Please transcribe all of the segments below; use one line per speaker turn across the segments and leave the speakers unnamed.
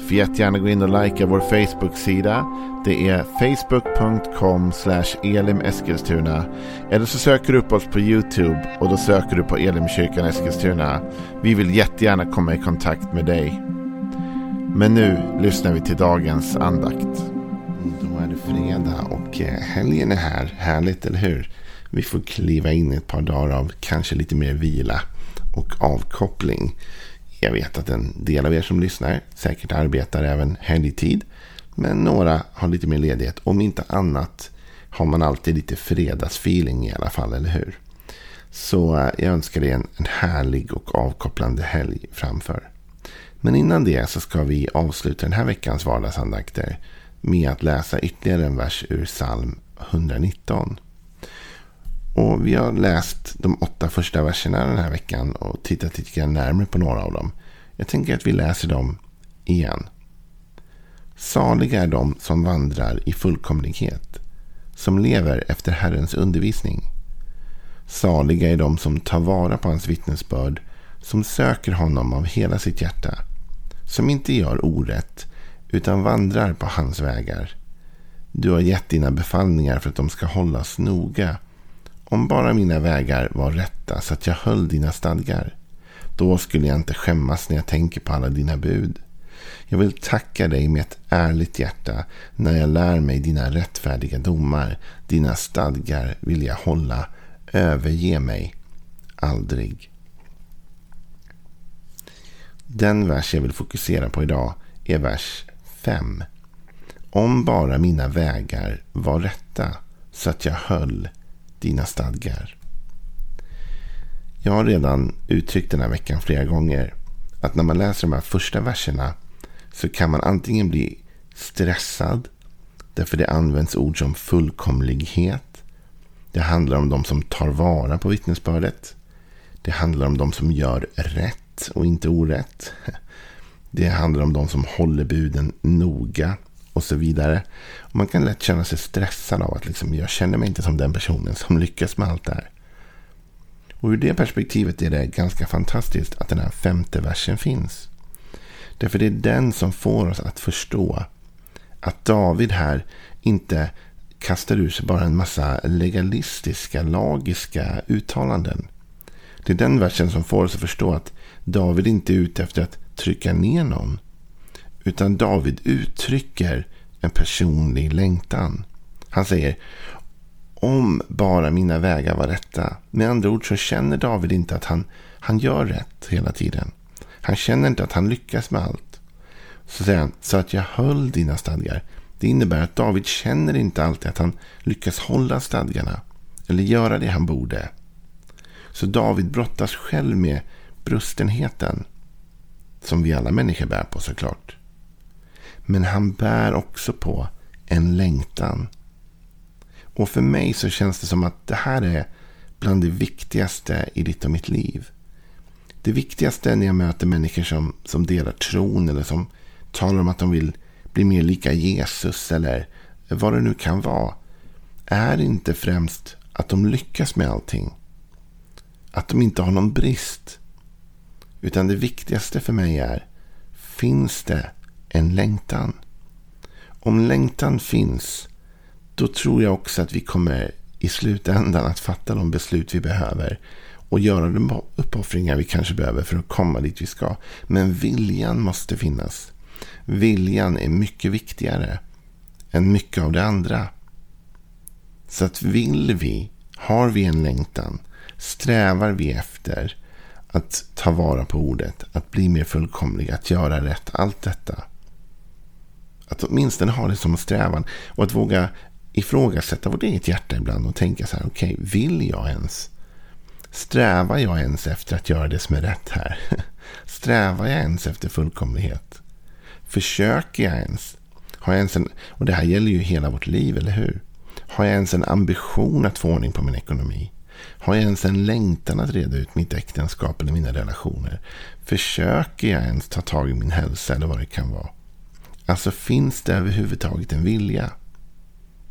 Får jättegärna gå in och likea vår Facebook-sida. Det är facebook.com elimeskilstuna. Eller så söker du upp oss på YouTube och då söker du på Elimkyrkan Eskilstuna. Vi vill jättegärna komma i kontakt med dig. Men nu lyssnar vi till dagens andakt. Mm, då är det fredag och eh, helgen är här. Härligt, eller hur? Vi får kliva in i ett par dagar av kanske lite mer vila och avkoppling. Jag vet att en del av er som lyssnar säkert arbetar även helgtid. Men några har lite mer ledighet. Om inte annat har man alltid lite fredagsfeeling i alla fall, eller hur? Så eh, jag önskar er en, en härlig och avkopplande helg framför. Men innan det så ska vi avsluta den här veckans vardagsandakter med att läsa ytterligare en vers ur psalm 119. Och vi har läst de åtta första verserna den här veckan och tittat lite närmare på några av dem. Jag tänker att vi läser dem igen. Saliga är de som vandrar i fullkomlighet, som lever efter Herrens undervisning. Saliga är de som tar vara på hans vittnesbörd, som söker honom av hela sitt hjärta, som inte gör orätt, utan vandrar på hans vägar. Du har gett dina befallningar för att de ska hållas noga. Om bara mina vägar var rätta så att jag höll dina stadgar. Då skulle jag inte skämmas när jag tänker på alla dina bud. Jag vill tacka dig med ett ärligt hjärta när jag lär mig dina rättfärdiga domar. Dina stadgar vill jag hålla. Överge mig aldrig. Den vers jag vill fokusera på idag är vers 5. Om bara mina vägar var rätta så att jag höll dina stadgar. Jag har redan uttryckt den här veckan flera gånger att när man läser de här första verserna så kan man antingen bli stressad därför det används ord som fullkomlighet. Det handlar om de som tar vara på vittnesbördet. Det handlar om de som gör rätt och inte orätt. Det handlar om de som håller buden noga och så vidare. Och man kan lätt känna sig stressad av att liksom, jag känner mig inte som den personen som lyckas med allt det här. Och ur det perspektivet är det ganska fantastiskt att den här femte versen finns. Därför det är den som får oss att förstå att David här inte kastar ur sig bara en massa legalistiska, lagiska uttalanden. Det är den versen som får oss att förstå att David inte är ute efter att trycka ner någon. Utan David uttrycker en personlig längtan. Han säger om bara mina vägar var rätta. Med andra ord så känner David inte att han, han gör rätt hela tiden. Han känner inte att han lyckas med allt. Så säger han, så att jag höll dina stadgar. Det innebär att David känner inte alltid att han lyckas hålla stadgarna. Eller göra det han borde. Så David brottas själv med brustenheten. Som vi alla människor bär på såklart. Men han bär också på en längtan. Och för mig så känns det som att det här är bland det viktigaste i ditt och mitt liv. Det viktigaste när jag möter människor som, som delar tron eller som talar om att de vill bli mer lika Jesus eller vad det nu kan vara. Är inte främst att de lyckas med allting. Att de inte har någon brist. Utan det viktigaste för mig är, finns det en längtan? Om längtan finns, då tror jag också att vi kommer i slutändan att fatta de beslut vi behöver och göra de uppoffringar vi kanske behöver för att komma dit vi ska. Men viljan måste finnas. Viljan är mycket viktigare än mycket av det andra. Så att vill vi, har vi en längtan, strävar vi efter att ta vara på ordet, att bli mer fullkomlig, att göra rätt, allt detta. Att åtminstone ha det som strävan och att våga ifrågasätta vårt eget hjärta ibland och tänka så här, okej, okay, vill jag ens? Strävar jag ens efter att göra det som är rätt här? Strävar jag ens efter fullkomlighet? Försöker jag ens? Har jag ens en, och det här gäller ju hela vårt liv, eller hur? Har jag ens en ambition att få ordning på min ekonomi? Har jag ens en längtan att reda ut mitt äktenskap eller mina relationer? Försöker jag ens ta tag i min hälsa eller vad det kan vara? Alltså finns det överhuvudtaget en vilja?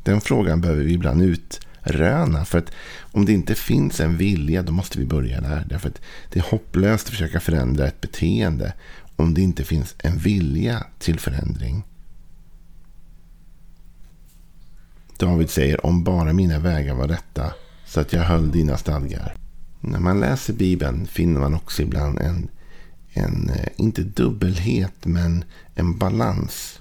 Den frågan behöver vi ibland utröna. För att om det inte finns en vilja, då måste vi börja där. Därför att det är hopplöst att försöka förändra ett beteende om det inte finns en vilja till förändring. David säger om bara mina vägar var rätta så att jag höll dina stadgar. När man läser Bibeln finner man också ibland en, en eh, inte dubbelhet, men en balans.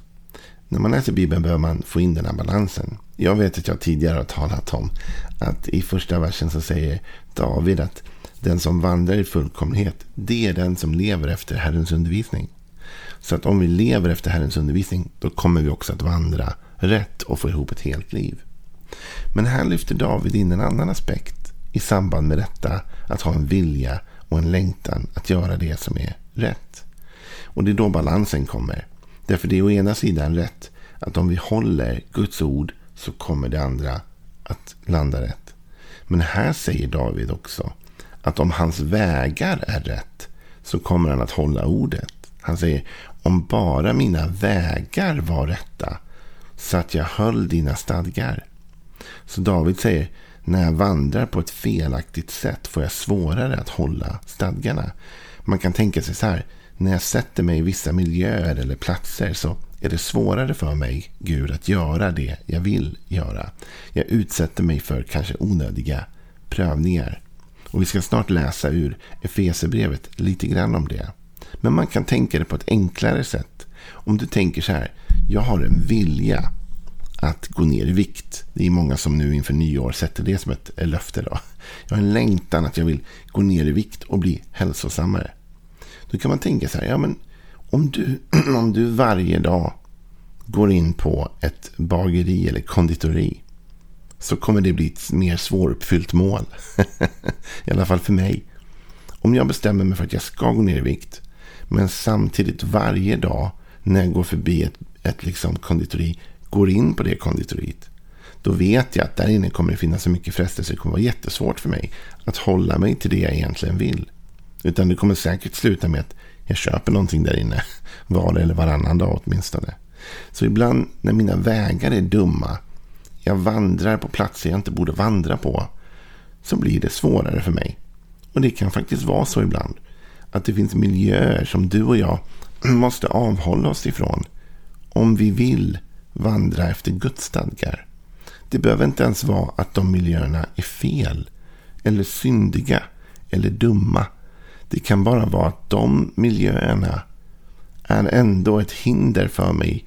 När man läser Bibeln behöver man få in den här balansen. Jag vet att jag tidigare har talat om att i första versen så säger David att den som vandrar i fullkomlighet, det är den som lever efter Herrens undervisning. Så att om vi lever efter Herrens undervisning, då kommer vi också att vandra rätt och få ihop ett helt liv. Men här lyfter David in en annan aspekt i samband med detta. Att ha en vilja och en längtan att göra det som är rätt. Och det är då balansen kommer. Därför det är å ena sidan rätt att om vi håller Guds ord så kommer det andra att landa rätt. Men här säger David också att om hans vägar är rätt så kommer han att hålla ordet. Han säger om bara mina vägar var rätta så att jag höll dina stadgar. Så David säger, när jag vandrar på ett felaktigt sätt får jag svårare att hålla stadgarna. Man kan tänka sig så här, när jag sätter mig i vissa miljöer eller platser så är det svårare för mig, Gud, att göra det jag vill göra. Jag utsätter mig för kanske onödiga prövningar. Och vi ska snart läsa ur Efesebrevet lite grann om det. Men man kan tänka det på ett enklare sätt. Om du tänker så här, jag har en vilja att gå ner i vikt. Det är många som nu inför nyår sätter det som ett löfte. Då. Jag har en längtan att jag vill gå ner i vikt och bli hälsosammare. Då kan man tänka så här, ja men om du, om du varje dag går in på ett bageri eller konditori så kommer det bli ett mer svåruppfyllt mål. I alla fall för mig. Om jag bestämmer mig för att jag ska gå ner i vikt men samtidigt varje dag när jag går förbi ett, ett liksom konditori går in på det konditoriet. Då vet jag att där inne kommer det finnas så mycket frestelse. Det kommer vara jättesvårt för mig att hålla mig till det jag egentligen vill. Utan det kommer säkert sluta med att jag köper någonting där inne. Var eller varannan dag åtminstone. Så ibland när mina vägar är dumma. Jag vandrar på platser jag inte borde vandra på. Så blir det svårare för mig. Och det kan faktiskt vara så ibland. Att det finns miljöer som du och jag måste avhålla oss ifrån. Om vi vill vandra efter Guds stadgar. Det behöver inte ens vara att de miljöerna är fel. Eller syndiga. Eller dumma. Det kan bara vara att de miljöerna är ändå ett hinder för mig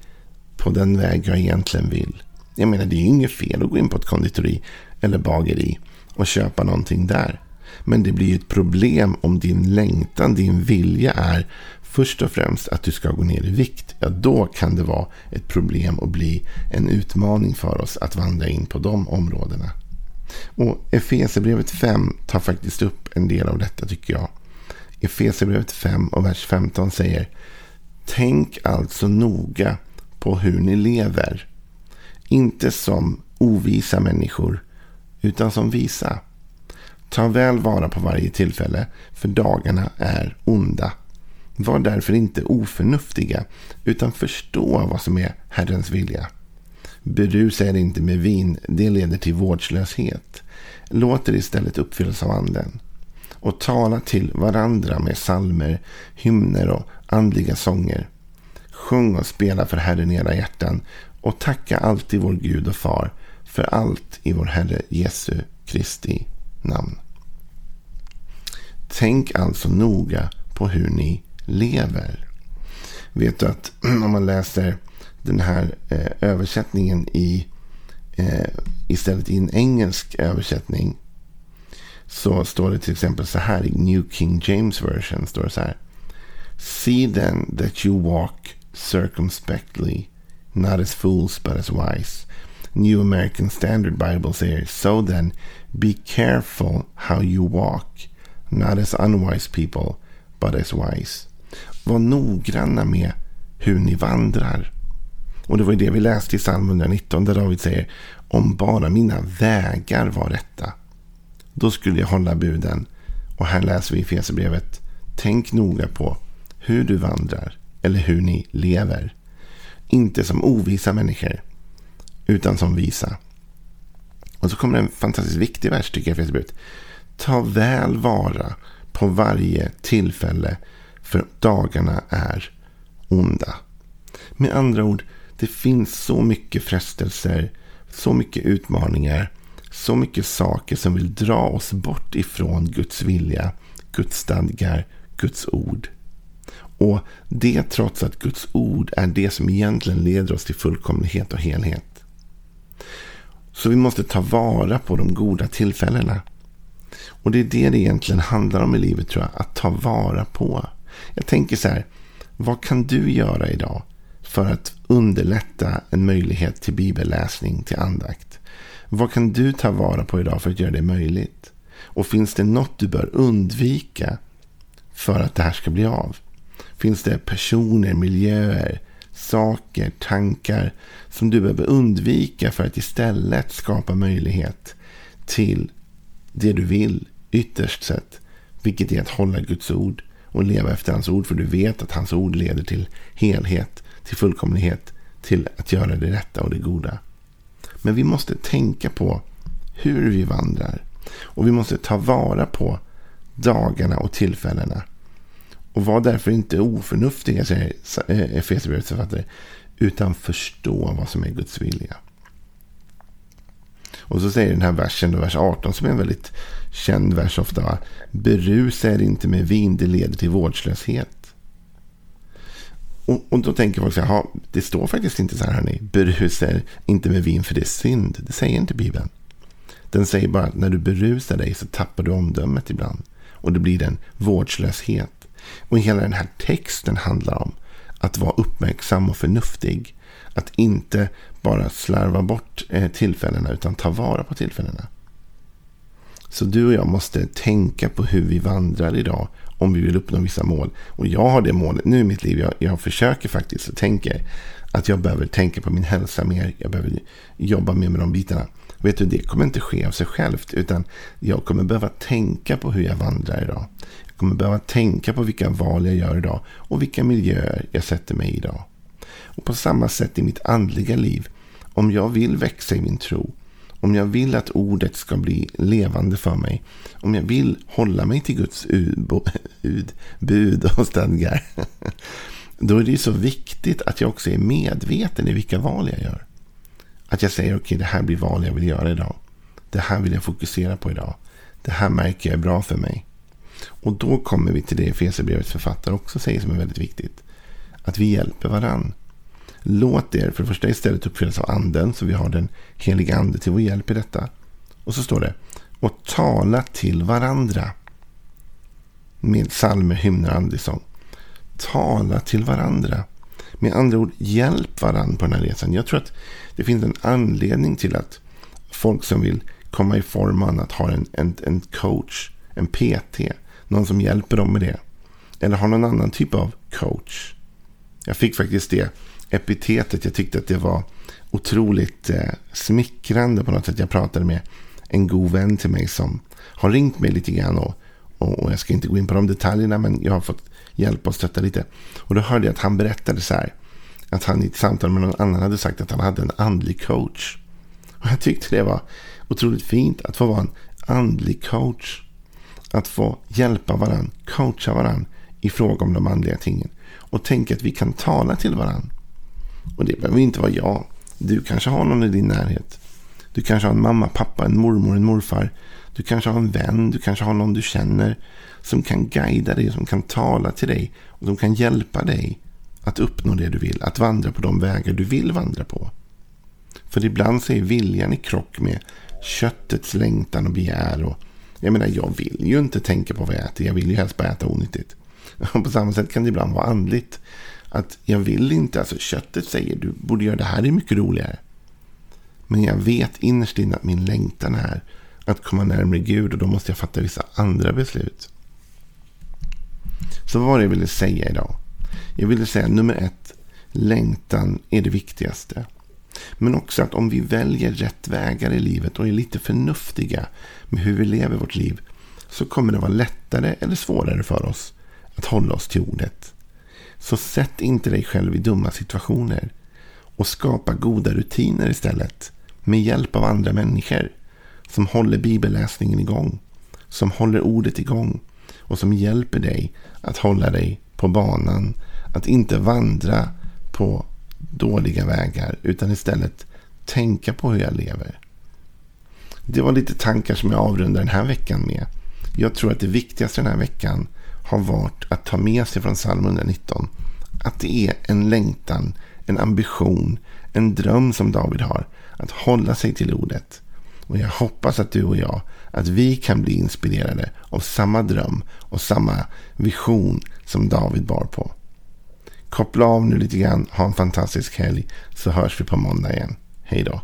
på den väg jag egentligen vill. Jag menar, det är ju inget fel att gå in på ett konditori eller bageri och köpa någonting där. Men det blir ett problem om din längtan, din vilja är först och främst att du ska gå ner i vikt. Ja, då kan det vara ett problem och bli en utmaning för oss att vandra in på de områdena. Och Efesierbrevet 5 tar faktiskt upp en del av detta tycker jag. Efesierbrevet 5 och vers 15 säger Tänk alltså noga på hur ni lever. Inte som ovisa människor, utan som visa. Ta väl vara på varje tillfälle, för dagarna är onda. Var därför inte oförnuftiga, utan förstå vad som är Herrens vilja. Berusa er inte med vin, det leder till vårdslöshet. Låt er istället uppfyllas av anden. Och tala till varandra med salmer, hymner och andliga sånger. Sjung och spela för Herren i era hjärtan och tacka alltid vår Gud och Far för allt i vår Herre Jesu Kristi namn. Tänk alltså noga på hur ni lever. Vet du att om man läser den här eh, översättningen i eh, istället i en engelsk översättning så står det till exempel så här i New King James version. står det så här. See then that you walk circumspectly, not as fools but as wise. New American Standard Bible säger So then, be careful how you walk, not as unwise people, but as wise. Var noggranna med hur ni vandrar. Och det var ju det vi läste i psalm 119 där David säger om bara mina vägar var rätta då skulle jag hålla buden. Och här läser vi i Fesebrevet. Tänk noga på hur du vandrar eller hur ni lever. Inte som ovisa människor, utan som visa. Och så kommer en fantastiskt viktig vers tycker jag i Fesebrevet. Ta väl vara på varje tillfälle för dagarna är onda. Med andra ord, det finns så mycket frestelser, så mycket utmaningar, så mycket saker som vill dra oss bort ifrån Guds vilja, Guds stadgar, Guds ord. Och det trots att Guds ord är det som egentligen leder oss till fullkomlighet och helhet. Så vi måste ta vara på de goda tillfällena. Och det är det det egentligen handlar om i livet tror jag. Att ta vara på. Jag tänker så här. Vad kan du göra idag för att underlätta en möjlighet till bibelläsning, till andakt? Vad kan du ta vara på idag för att göra det möjligt? Och finns det något du bör undvika för att det här ska bli av? Finns det personer, miljöer, saker, tankar som du behöver undvika för att istället skapa möjlighet till det du vill ytterst sett. Vilket är att hålla Guds ord och leva efter hans ord. För du vet att hans ord leder till helhet, till fullkomlighet, till att göra det rätta och det goda. Men vi måste tänka på hur vi vandrar. Och vi måste ta vara på dagarna och tillfällena. Och var därför inte oförnuftiga, säger eh, Efesierbrevets författare, utan förstå vad som är Guds vilja. Och så säger den här versen, vers 18, som är en väldigt känd vers ofta. Va? Berusa er inte med vin, det leder till vårdslöshet. Och, och då tänker folk så här, det står faktiskt inte så här, hörni. Berusa er inte med vin, för det är synd. Det säger inte Bibeln. Den säger bara att när du berusar dig så tappar du omdömet ibland. Och det blir en vårdslöshet. Och hela den här texten handlar om att vara uppmärksam och förnuftig. Att inte bara slarva bort eh, tillfällena utan ta vara på tillfällena. Så du och jag måste tänka på hur vi vandrar idag om vi vill uppnå vissa mål. Och jag har det målet nu i mitt liv. Jag, jag försöker faktiskt och tänker att jag behöver tänka på min hälsa mer. Jag behöver jobba mer med de bitarna. Vet du, det kommer inte ske av sig självt. Utan jag kommer behöva tänka på hur jag vandrar idag. Jag kommer behöva tänka på vilka val jag gör idag. Och vilka miljöer jag sätter mig i idag. Och på samma sätt i mitt andliga liv. Om jag vill växa i min tro. Om jag vill att ordet ska bli levande för mig. Om jag vill hålla mig till Guds ud, bud och stadgar. Då är det så viktigt att jag också är medveten i vilka val jag gör. Att jag säger okej, okay, det här blir val jag vill göra idag. Det här vill jag fokusera på idag. Det här märker jag är bra för mig. Och då kommer vi till det Efesierbrevets författare också säger som är väldigt viktigt. Att vi hjälper varandra. Låt er för det första istället uppfyllas av anden. Så vi har den heliga ande till vår hjälp i detta. Och så står det. Och tala till varandra. Med psalmer, hymner och andesång. Tala till varandra. Med andra ord, hjälp varandra på den här resan. Jag tror att det finns en anledning till att folk som vill komma i form att ha en, en, en coach, en PT. Någon som hjälper dem med det. Eller har någon annan typ av coach. Jag fick faktiskt det epitetet. Jag tyckte att det var otroligt eh, smickrande på något sätt. Jag pratade med en god vän till mig som har ringt mig lite grann. Och, och, jag ska inte gå in på de detaljerna men jag har fått hjälpa och stötta lite. Och då hörde jag att han berättade så här. Att han i ett samtal med någon annan hade sagt att han hade en andlig coach. Och jag tyckte det var otroligt fint att få vara en andlig coach. Att få hjälpa varandra, coacha varandra i fråga om de andliga tingen. Och tänka att vi kan tala till varandra. Och det behöver inte vara jag. Du kanske har någon i din närhet. Du kanske har en mamma, pappa, en mormor, en morfar. Du kanske har en vän, du kanske har någon du känner. Som kan guida dig, som kan tala till dig. Och som kan hjälpa dig att uppnå det du vill. Att vandra på de vägar du vill vandra på. För ibland så är viljan i krock med köttets längtan och begär. Och jag menar, jag vill ju inte tänka på vad jag äter. Jag vill ju helst bara äta onyttigt. På samma sätt kan det ibland vara andligt. Att jag vill inte, alltså köttet säger du borde göra det här, det är mycket roligare. Men jag vet innerst inne att min längtan är att komma närmare Gud och då måste jag fatta vissa andra beslut. Så vad var det jag ville säga idag? Jag ville säga nummer ett, längtan är det viktigaste. Men också att om vi väljer rätt vägar i livet och är lite förnuftiga med hur vi lever vårt liv så kommer det vara lättare eller svårare för oss att hålla oss till ordet. Så sätt inte dig själv i dumma situationer och skapa goda rutiner istället med hjälp av andra människor som håller bibelläsningen igång, som håller ordet igång och som hjälper dig att hålla dig på banan, att inte vandra på dåliga vägar utan istället tänka på hur jag lever. Det var lite tankar som jag avrundar den här veckan med. Jag tror att det viktigaste den här veckan har varit att ta med sig från psalm 119 att det är en längtan, en ambition, en dröm som David har att hålla sig till ordet. Och jag hoppas att du och jag, att vi kan bli inspirerade av samma dröm och samma vision som David bar på. Koppla av nu lite grann, ha en fantastisk helg så hörs vi på måndag igen. Hej då.